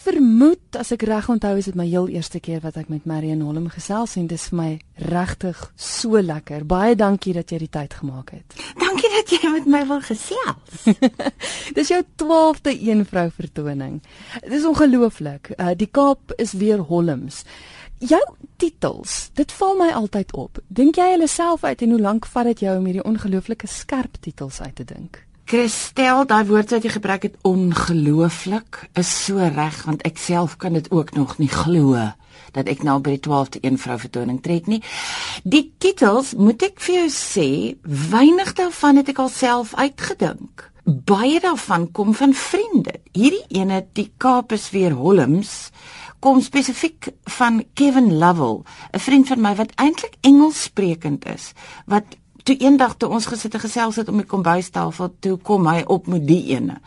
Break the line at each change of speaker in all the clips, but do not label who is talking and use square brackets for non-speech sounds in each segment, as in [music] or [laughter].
vermoed as ek reg onthou is dit my heel eerste keer wat ek met Marion Holm gesels en dit is vir my regtig so lekker. Baie dankie dat jy die tyd gemaak het.
Dankie dat jy met my wil gesels. [laughs]
dis jou 12de een vrou vertoning. Dit is ongelooflik. Uh, die Kaap is weer Holms. Jou titels, dit val my altyd op. Dink jy hulle self uit en hoe lank vat dit jou om hierdie ongelooflike skerp titels uit te dink?
Christel, daai woord wat jy gebruik het ongelooflik is so reg want ek self kan dit ook nog nie glo dat ek nou by die 12de een vrou vertoning trek nie. Die titels, moet ek vir jou sê, weinig daarvan het ek alself uitgedink. Baie daarvan kom van vriende. Hierdie ene, die Kaap is weer Holms, kom spesifiek van Kevin Lovell, 'n vriend van my wat eintlik Engels sprekend is, wat toe eendag toe ons gesit en gesels het om die kombuistafel toe kom hy op met die ene.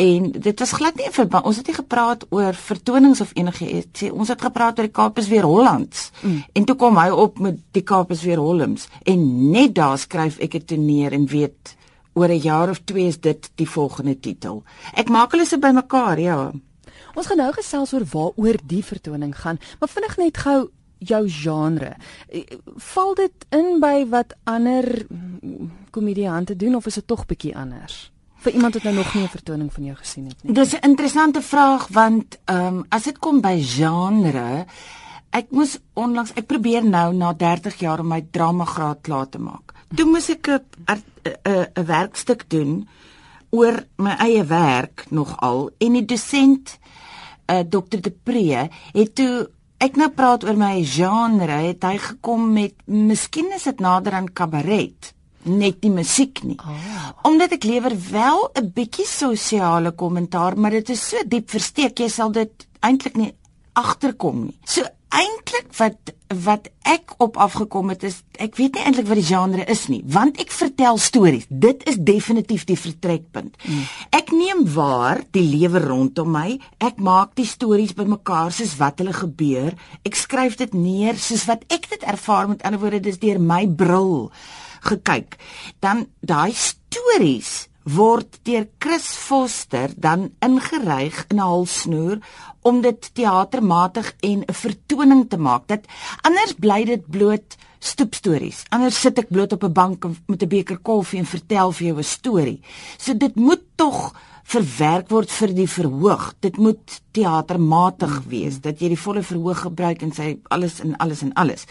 En dit was glad nie vir ons het nie gepraat oor vertonings of enigiets. Ons het gepraat oor die Kaap is weer Hollands. Mm. En toe kom hy op met die Kaap is weer Hollands en net daar skryf ek dit neer en weet oor 'n jaar of twee is dit die volgende titel. Ek maak hulle se bymekaar, ja.
Ons gaan nou gesels oor waaroor die vertoning gaan, maar vinnig net gou jou genre. Val dit in by wat ander komediante doen of is dit tog bietjie anders? Vir iemand wat nou nog nie 'n vertoning van jou gesien het nie.
Dis 'n interessante vraag want ehm um, as dit kom by genre, ek moes onlangs ek probeer nou na 30 jaar om my drama graad klaar te maak. Toe moes ek 'n 'n werkstuk doen oor my eie werk nogal en die dosent uh, eh, Dr. De Pre het toe ek nou praat oor my genre, het hy gekom met miskien is dit nader aan kabaret, net nie musiek nie. Oh. Omdat ek lewer wel 'n bietjie sosiale kommentaar, maar dit is so diep versteek, jy sal dit eintlik nie agterkom nie. So eintlik wat wat ek op afgekom het is ek weet nie eintlik wat die genre is nie want ek vertel stories. Dit is definitief die vertrekpunt. Mm. ek neem waar die lewe rondom my. Ek maak die stories bymekaar soos wat hulle gebeur. Ek skryf dit neer soos wat ek dit ervaar. Met ander woorde dis deur my bril gekyk. Dan daai stories word deur Chris Foster dan ingeryg in 'n halsnoer om dit teatermatig en 'n vertoning te maak. Dit anders bly dit bloot stoepstories. Anders sit ek bloot op 'n bank met 'n beker koffie en vertel vir jou 'n storie. So dit moet tog verwerk word vir die verhoog. Dit moet teatermatig wees dat jy die volle verhoog gebruik en sy alles en alles en alles.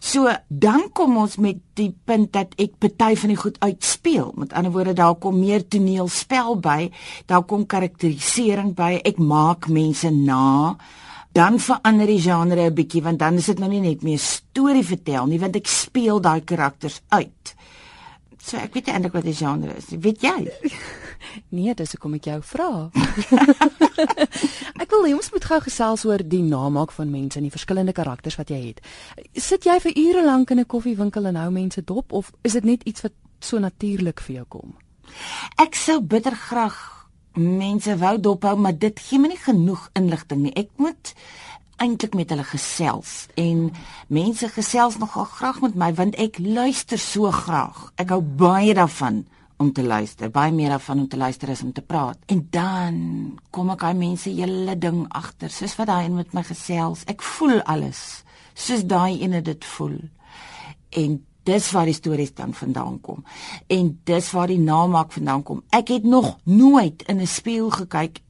So dan kom ons met die punt dat ek party van die goed uitspeel. Met ander woorde daar kom meer toneelspel by, daar kom karakterisering by. Ek maak mense na. Dan verander die genre 'n bietjie want dan is dit nou nie net meer storie vertel nie, want ek speel daai karakters uit. So ek weet eintlik wat die genre is. Weet jy? [laughs]
Nee, dis hoekom ek jou vra. [laughs] ek wil hê ons moet gou gesels oor die namaak van mense en die verskillende karakters wat jy het. Sit jy vir ure lank in 'n koffiewinkel en hou mense dop of is dit net iets wat so natuurlik vir jou kom?
Ek sou bitter graag mense wou dophou, maar dit gee my nie genoeg inligting nie. Ek moet eintlik met hulle gesels en mense gesels nogal graag met my want ek luister so graag. Ek hou baie daarvan om te luister, baie meer daarvan om te luister as om te praat. En dan kom ek aan mense hele ding agter, soos wat daai een met my gesels. Ek voel alles soos daai ene dit voel. En dis waar die stories dan vandaan kom. En dis waar die namaak vandaan kom. Ek het nog nooit in 'n spieël gekyk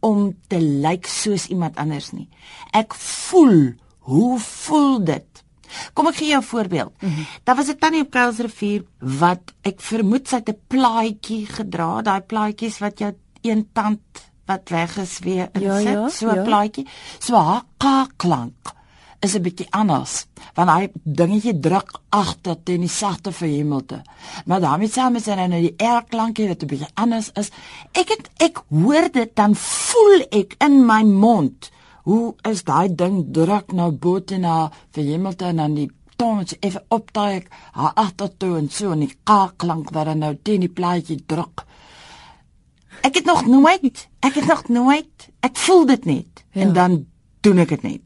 om te lyk soos iemand anders nie. Ek voel, hoe voel dit? Kom ek gee jou 'n voorbeeld. Mm -hmm. Daar was 'n tannie op Kuilsrivier wat ek vermoed sy het 'n plaatjie gedra, daai plaatjies wat jou een tand wat weg is weer in ja, ja, so 'n ja. plaatjie. So haar klank is 'n bietjie anders, want hy dingetjie druk agter teen die sagte verhemelte. Maar daarmee saam is hy nou die R klankie wat 'n bietjie anders is. Ek het ek hoor dit dan voel ek in my mond hoe is daai ding druk nou bo te na vir Hamilton en die tons effe opdaai haar agtertoe en so en die klank wat dan nou teen die plaatjie druk. Ek het nog nooit, ek het nog nooit, ek voel dit net ja. en dan doen ek dit net.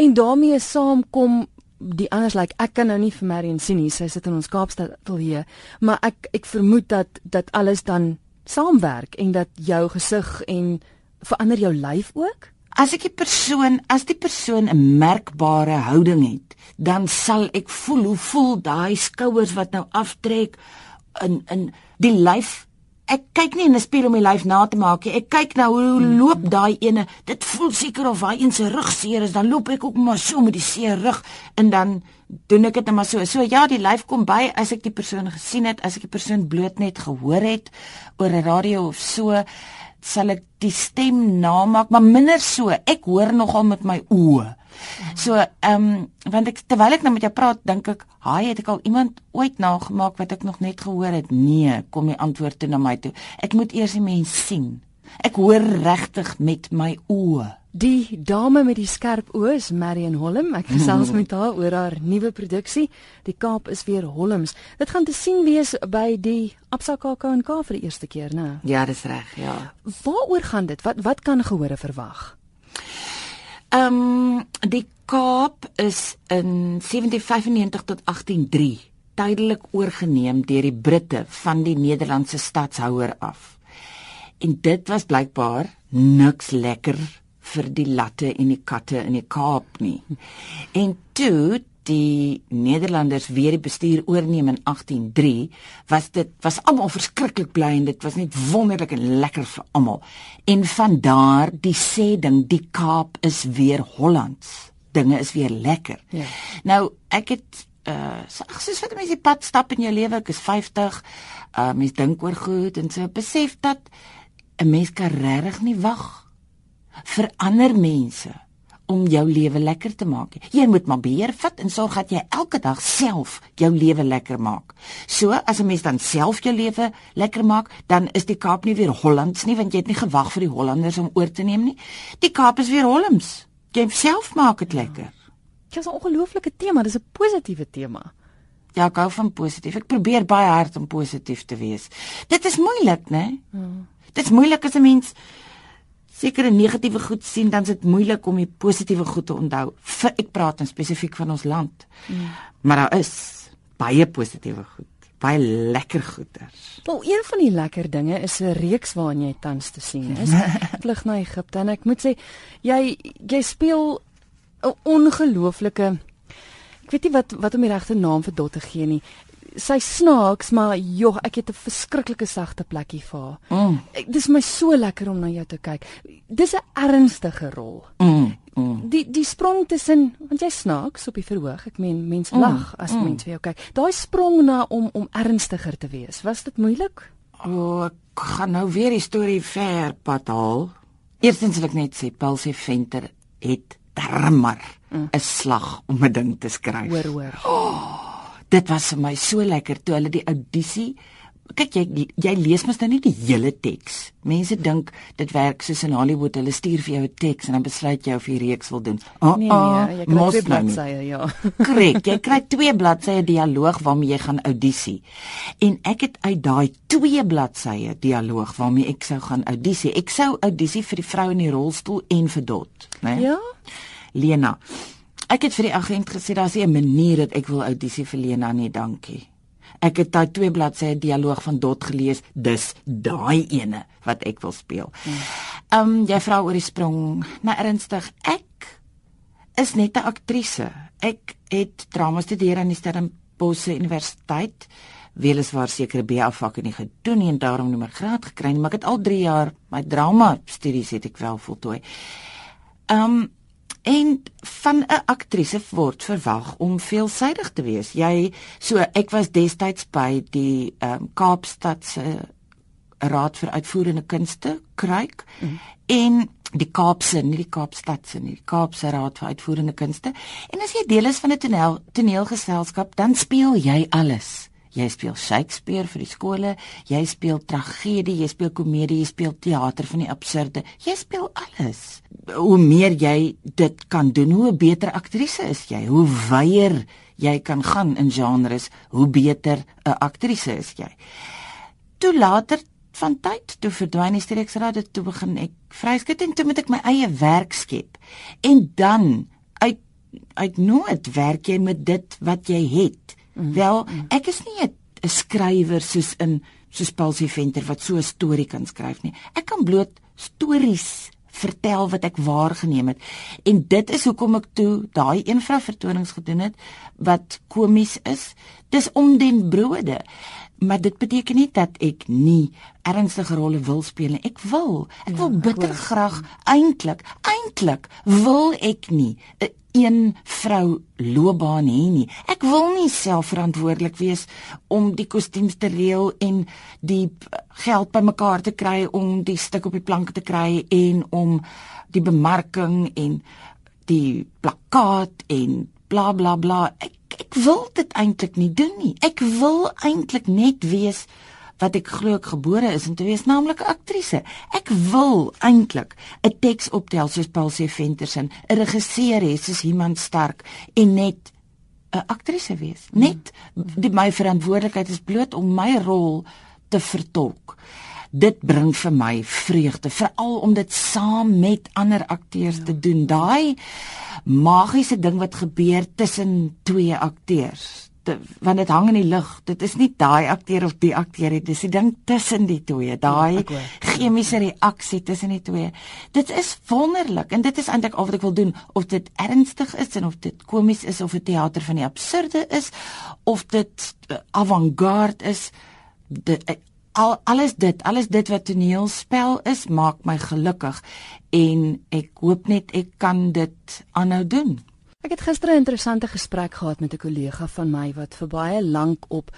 En daarmee saamkom die anders lyk like, ek kan nou nie vir Marion sien nie sy sit in ons Kaapstad ateljee maar ek ek vermoed dat dat alles dan saamwerk en dat jou gesig en verander jou lyf ook
as ek die persoon, as die persoon 'n merkbare houding het, dan sal ek voel hoe voel daai skouers wat nou aftrek in in die lyf Ek kyk nie in 'n spieël om my lyf na te maak nie. Ek kyk nou hoe loop daai ene. Dit voel seker of hy in sy rug seer is. Dan loop ek ook maar so met die seer rug en dan doen ek dit net maar so. So ja, die lyf kom by as ek die persoon gesien het, as ek die persoon bloot net gehoor het oor 'n radio of so, sal ek die stem namaak, maar minder so. Ek hoor nogal met my oë. So, ehm um, want ek terwyl ek nou met jou praat, dink ek, "Haai, het ek al iemand ooit nagemaak wat ek nog net gehoor het?" Nee, kom die antwoord toe na my toe. Ek moet eers die mens sien. Ek hoor regtig met my oë.
Die dame met die skerp oë is Marion Holm. Ek gesels [laughs] met haar oor haar nuwe produksie. Die Kaap is weer Holms. Dit gaan te sien wees by die Absa KAK&K vir die eerste keer, né?
Ja, dis reg, ja.
Waaroor gaan dit? Wat wat kan gehore verwag?
Ehm um, die Kaap is in 1795 tot 1803 tydelik oorgeneem deur die Britte van die Nederlandse stadshouer af. En dit was blykbaar niks lekker vir die latte en die katte in die Kaap nie. En toe die Nederlanders weer die bestuur oorneem in 1803, was dit was almal verskriklik bly en dit was net wonderlik en lekker vir almal. En van daar die sê ding die Kaap is weer Hollands. Dinge is weer lekker. Ja. Nou ek het uh soos wat mense pad stap in jou lewe, ek is 50. Uh mens dink oor goed en so besef dat 'n mens kan regtig nie wag vir ander mense om jou lewe lekker te maak. Jy moet maar beheer vat en sorg dat jy elke dag self jou lewe lekker maak. So as 'n mens dan self jou lewe lekker maak, dan is die Kaap nie weer Hollands nie want jy het nie gewag vir die Hollanders om oor te neem nie. Die Kaap is weer Hollands. Jy self maak dit lekker.
Dit is 'n ongelooflike tema, dis 'n positiewe tema.
Ja, ek hou van positief. Ek probeer baie hard om positief te wees. Dit is moeilik, né? Hmm. Dit is moeilik as 'n mens sekere negatiewe goed sien, dan is dit moeilik om die positiewe goed te onthou. Vir ek praat in spesifiek van ons land. Mm. Maar daar is baie positiewe goed, baie lekker goeders.
Wel, een van die lekker dinge is 'n reeks waarin jy tans te sien is. [laughs] Vlug na Egipte en ek moet sê jy jy speel 'n ongelooflike weet nie wat wat om die regte naam vir Dot te gee nie sy snaaks, maar joh, ek het 'n verskriklike sagte plekkie vir haar. Mm. Dis my so lekker om na jou te kyk. Dis 'n ernstige rol.
Mm. Mm.
Die die sprong tussen want jy snaaks op die verhoog. Ek meen mense mm. lag as mm. mense vir jou kyk. Daai sprong na om om ernstiger te wees. Was dit moeilik?
O, oh, ek gaan nou weer die storie ver pad haal. Eerstens wil ek net sê Paul se venter het darmar 'n mm. slag om 'n ding te skryf.
Hoor hoor.
Oh dit was vir my so lekker toe hulle die audisie kyk jy jy lees mos nou nie die hele teks. Mense dink dit werk soos in Hollywood, hulle stuur vir jou 'n teks en dan besluit jy of jy reeks wil doen.
Oh, nee nee, jy kry twee nou bladsye, ja. [laughs]
Korrek, jy kry twee bladsye dialoog waarmee jy gaan audisie. En ek het uit daai twee bladsye dialoog waarmee ek sou gaan audisie. Ek sou audisie vir die vrou in die rolstoel en vir Dot, né?
Ja.
Lena. Ek het vir die agent gesê daar's 'n manier dat ek wil audisie vir Lena nie, dankie. Ek het daai twee bladsye dialoog van Dot gelees. Dis daai ene wat ek wil speel. Ehm um, jy vra oor die sprong. Nou ernstig, ek is net 'n aktrise. Ek het drama studeer aan die Stellenbosch Universiteit. Weliswaar sekere BA-vakke nie gedoen nie en daarom nie meer graad gekry nie, maar ek het al 3 jaar my drama studies het ek wel voltooi. Ehm um, En van 'n aktrise word verwag om veelsidig te wees. Jy so ek was destyds by die ehm um, Kaapstad se Raad vir Uitvoerende Kunste, Kruik. Mm. En die Kaapse, nie die Kaapstad se nie, die Kaapse Raad vir Uitvoerende Kunste. En as jy deel is van 'n toneel toneelgeselskap, dan speel jy alles. Jy speel Shakespeare vir die skole, jy speel tragedie, jy speel komedie, jy speel teater van die absurde. Jy speel alles. Hoe meer jy dit kan doen, hoe beter aktrise is jy. Hoe wyer jy kan gaan in genres, hoe beter 'n aktrise is jy. Toe later van tyd toe verdwyn die streeksraad toe begin ek vryskut en toe moet ek my eie werk skep. En dan uit uit nood werk jy met dit wat jy het. Mm. Wel, ek is nie 'n skrywer soos in soos Paulsie Venter wat so 'n storie kan skryf nie. Ek kan bloot stories vertel wat ek waargeneem het. En dit is hoekom ek toe daai een vrou vertonings gedoen het wat komies is. Dis om den brode. Maar dit beteken nie dat ek nie ernstige rolle wil speel nie. Ek wil. Ek wil ja, bitter graag eintlik, eintlik wil ek nie 'n een vrou loopbaan hê nie. Ek wil nie self verantwoordelik wees om die kostuums te reël en die geld bymekaar te kry om die stuk op die plank te kry en om die bemarking en die plakkaat en bla bla bla. Ek ek wil dit eintlik nie doen nie. Ek wil eintlik net wees wat ek glo ek gebore is om te wees, naamlik 'n aktrise. Ek wil eintlik 'n teks optel soos Paul C. Venterson, 'n regisseur hê soos iemand sterk en net 'n aktrise wees. Net die my verantwoordelikheid is bloot om my rol te vertolk. Dit bring vir my vreugde, veral om dit saam met ander akteurs ja. te doen. Daai magiese ding wat gebeur tussen twee akteurs. Want dit hang in die lug. Dit is nie daai akteur of die akteur nie, dis die ding tussen die twee. Daai ja, chemiese reaksie tussen die twee. Dit is wonderlik en dit is eintlik al wat ek wil doen of dit ernstig is en of dit komies is of 'n teater van die absurde is of dit uh, avant-garde is. Dit al alles dit, alles dit wat toneelspel is, maak my gelukkig en ek hoop net ek kan dit aanhou doen.
Ek het gister 'n interessante gesprek gehad met 'n kollega van my wat vir baie lank op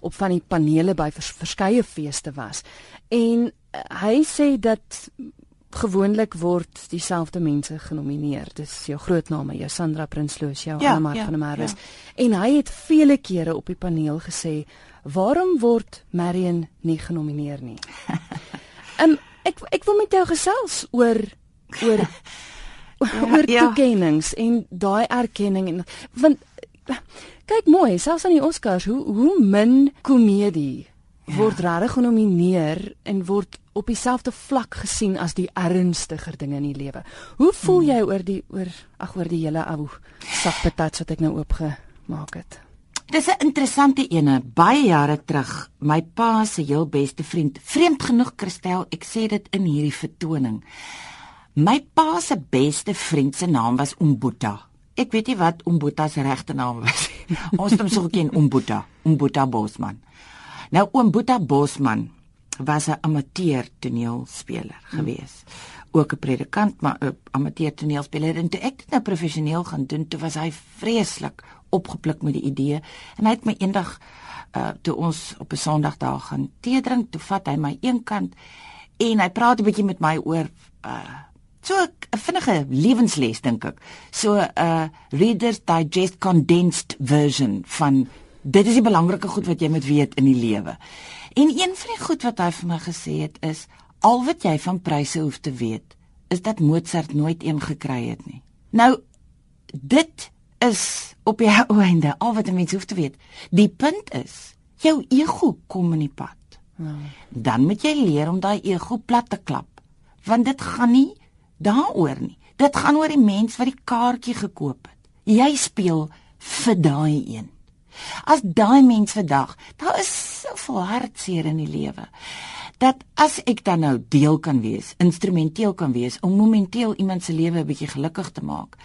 op van die panele by vers, verskeie feeste was. En uh, hy sê dat gewoonlik word dieselfde mense genomineer. Dis jou groot name, jou Sandra Prinsloo, jou ja, Anna Mark ja, van der Merwe. Ja. En hy het vele kere op die paneel gesê waarom word Marion nie genomineer nie? Um, [laughs] ek ek wil met jou gesels oor oor [laughs] ja, [laughs] oor ja. toekennings en daai erkenning en want kyk mooi, selfs aan die Oscars, hoe hoe min komedie ja. word regtig genomineer en word op dieselfde vlak gesien as die ernstiger dinge in die lewe. Hoe voel hmm. jy oor die oor ag oor die hele ou sakpatat wat ek nou oopgemaak het?
Dis 'n interessante ene. Baie jare terug, my pa se heel beste vriend, vreemd genoeg Christel, ek sê dit in hierdie vertoning. My pa se beste vriend se naam was Umbuta. Ek weet nie wat Umbuta se regte naam was nie. [laughs] Ons het hom so geken Umbuta, Umbuta Bosman. Nou Umbuta Bosman was 'n amateur toneelspeler hmm. gewees. Ook 'n predikant, maar 'n amateur toneelspeler en toe ek dit nou professioneel gaan doen, toe was hy vreeslik opgepluk met die idee en hy het my eendag uh toe ons op 'n Sondag daar gaan tee drink, toe vat hy my een kant en hy praat 'n bietjie met my oor uh so 'n vinnige lewensles dink ek. So 'n uh, Reader's Digest condensed version van dit is die belangrike goed wat jy moet weet in die lewe. En een van die goed wat hy vir my gesê het is al wat jy van pryse hoef te weet is dat Mozart nooit een gekry het nie. Nou dit is op die [laughs] einde al wat 'n mens hoef te weet. Die punt is, jou ego kom in die pad. Ja. Dan moet jy leer om daai ego plat te klap. Want dit gaan nie daaroor nie. Dit gaan oor die mens wat die kaartjie gekoop het. Jy speel vir daai een. As daai mens vandag, daar is soveel hartseer in die lewe dat as ek dan nou deel kan wees, instrumenteel kan wees om momenteel iemand se lewe 'n bietjie gelukkig te maak.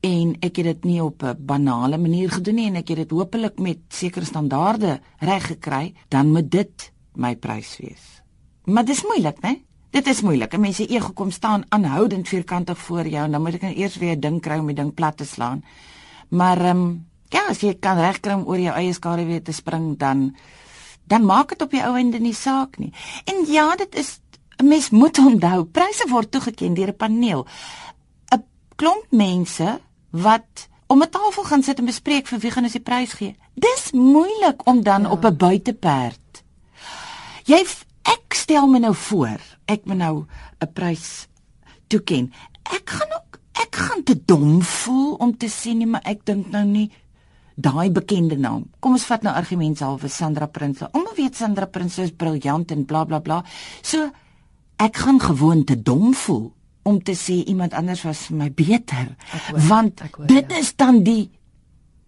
En ek het dit nie op 'n banale manier gedoen nie en ek het dit hopelik met sekere standaarde reg gekry, dan moet dit my prys wees. Maar dis moeilik, né? Dit is moeilik. Mense ego kom staan aanhoudend vierkantig voor jou en dan moet ek nou eers weer 'n ding kry om die ding plat te slaan. Maar ehm um, ja, as jy kan regkry om oor jou eie skare weer te spring, dan dan maak dit op die ou einde nie saak nie. En ja, dit is 'n mens moet onthou, pryse word toegeken deur 'n paneel. 'n Klomp mense wat om 'n tafel gaan sit en bespreek vir wie gaan ons die prys gee. Dis moeilik om dan ja. op 'n buiteperd. Jy ek stel my nou voor, ek moet nou 'n prys toeken. Ek gaan ook ek gaan te dom voel om te sê nie, maar ek dink nou nie daai bekende naam. Kom ons vat nou argumentshalwe Sandra Prinsloo. Almal weet Sandra Prinsloo is briljant en bla bla bla. So ek gaan gewoon te dom voel om te sê iemand anders was vir my beter. Hoor, want hoor, dit ja. is dan die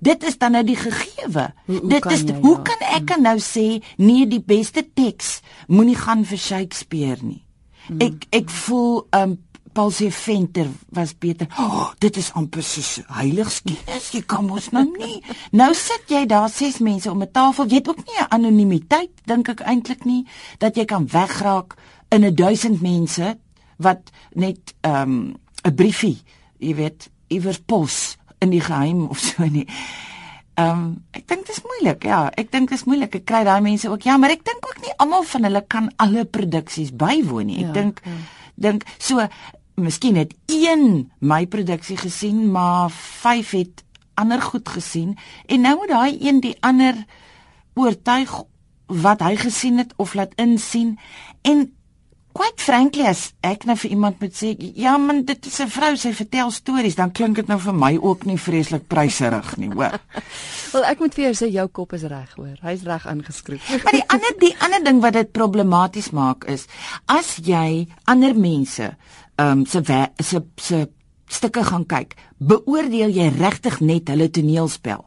dit is dan nou die gegewe. Dit is jy, hoe ja. kan ek nou sê nee die beste teks moenie gaan vir Shakespeare nie. Hmm. Ek ek voel um Paul se venter was beter. Oh, dit is amper so heiligskennis. Jy kan mos nou nie. [laughs] Nou sit jy daar ses mense om 'n tafel. Jy het ook nie 'n anonimiteit dink ek eintlik nie dat jy kan wegraak in 'n duisend mense wat net ehm, 'n um, briefie, jy weet, iewers pos in die geheim of so nie. Ehm um, ek dink dit is moeilik. Ja, ek dink dit is moeilik. Ek kry daai mense ook. Ja, maar ek dink ook nie almal van hulle kan alle produksies bywoon nie. Ek ja, dink ja. dink so miskien het een my produksie gesien, maar vyf het ander goed gesien en nou moet daai een die ander oortuig wat hy gesien het of laat insien en quite frankly as ek nou vir iemand moet sê ja man dit is 'n vrou sy vertel stories dan klink dit nou vir my ook nie vreeslik pryserig nie hoor. [laughs]
Wel ek moet vir jou sê jou kop is reg hoor. Hy's reg ingeskryf. [laughs]
maar die ander die ander ding wat dit problematies maak is as jy ander mense ehm um, se se se stukke gaan kyk, beoordeel jy regtig net hulle toneelspel.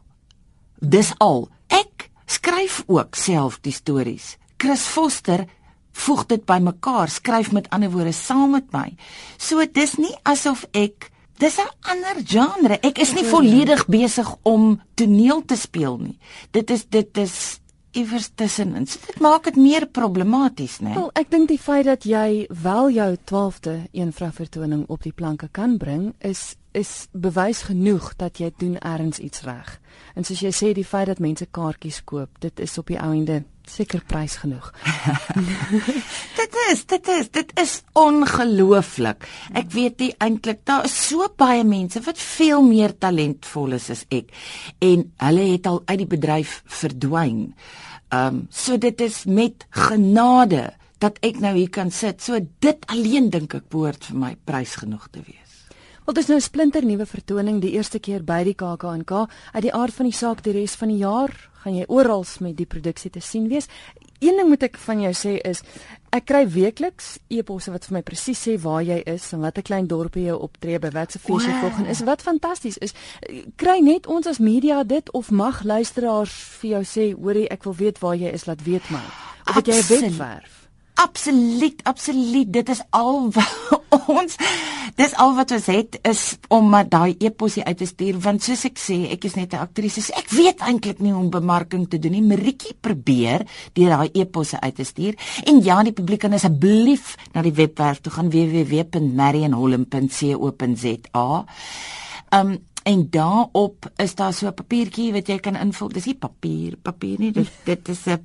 Dis al. Ek skryf ook self die stories. Chris Foster voeg dit bymekaar, skryf met ander woorde saam met my. So dis nie asof ek dis 'n ander genre. Ek is nie volledig besig om toneel te speel nie. Dit is dit is iewers tussenin. So dit maak dit meer problematies, né?
Wel, ek dink die feit dat jy wel jou 12de een vrou vertoning op die planke kan bring, is is bewys genoeg dat jy doen ergens iets reg. En soos jy sê, die feit dat mense kaartjies koop, dit is op die ou ende seker prys genoeg. [laughs]
dit is, dit is, dit is ongelooflik. Ek weet nie eintlik daar is so baie mense wat veel meer talentvol is as ek en hulle het al uit die bedryf verdwyn. Ehm um, so dit is met genade dat ek nou hier kan sit. So dit alleen dink ek behoort vir my prys genoeg te wees.
Wat is nou 'n splinter nuwe vertoning die eerste keer by die KAK&K uit die aard van die saak die res van die jaar gaan jy oral met die produksie te sien wees. Een ding moet ek van jou sê is ek kry weekliks e-posse wat vir my presies sê waar jy is en wat 'n klein dorpie jy optree by watse fees jy volgens is. Wat fantasties is, kry net ons as media dit of mag luisteraars vir jou sê, hoorie, ek wil weet waar jy is, laat weet my. Of het jy 'n webwerf?
Absoluut, absoluut. Dit is al [laughs] ons dis al wat ons het is om daai eposie uit te stuur want soos ek sê, ek is net 'n aktrise. Ek weet eintlik nie hoe om bemarking te doen nie. Maritjie probeer deur daai eposse uit te stuur. En ja, die publiek kan asseblief na die webwerf toe gaan www.marienholm.co.za. Um en daarop is daar so 'n papiertjie wat jy kan invul. Dis nie papier, papier nie. Dit dit is 'n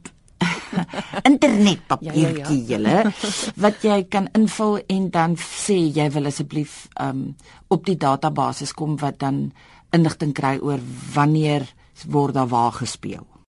[laughs] internetpapiertjie ja, ja, ja. wat jy kan invul en dan sê jy wil asseblief um op die database kom wat dan inligting kry oor wanneer word daar waar gespeel.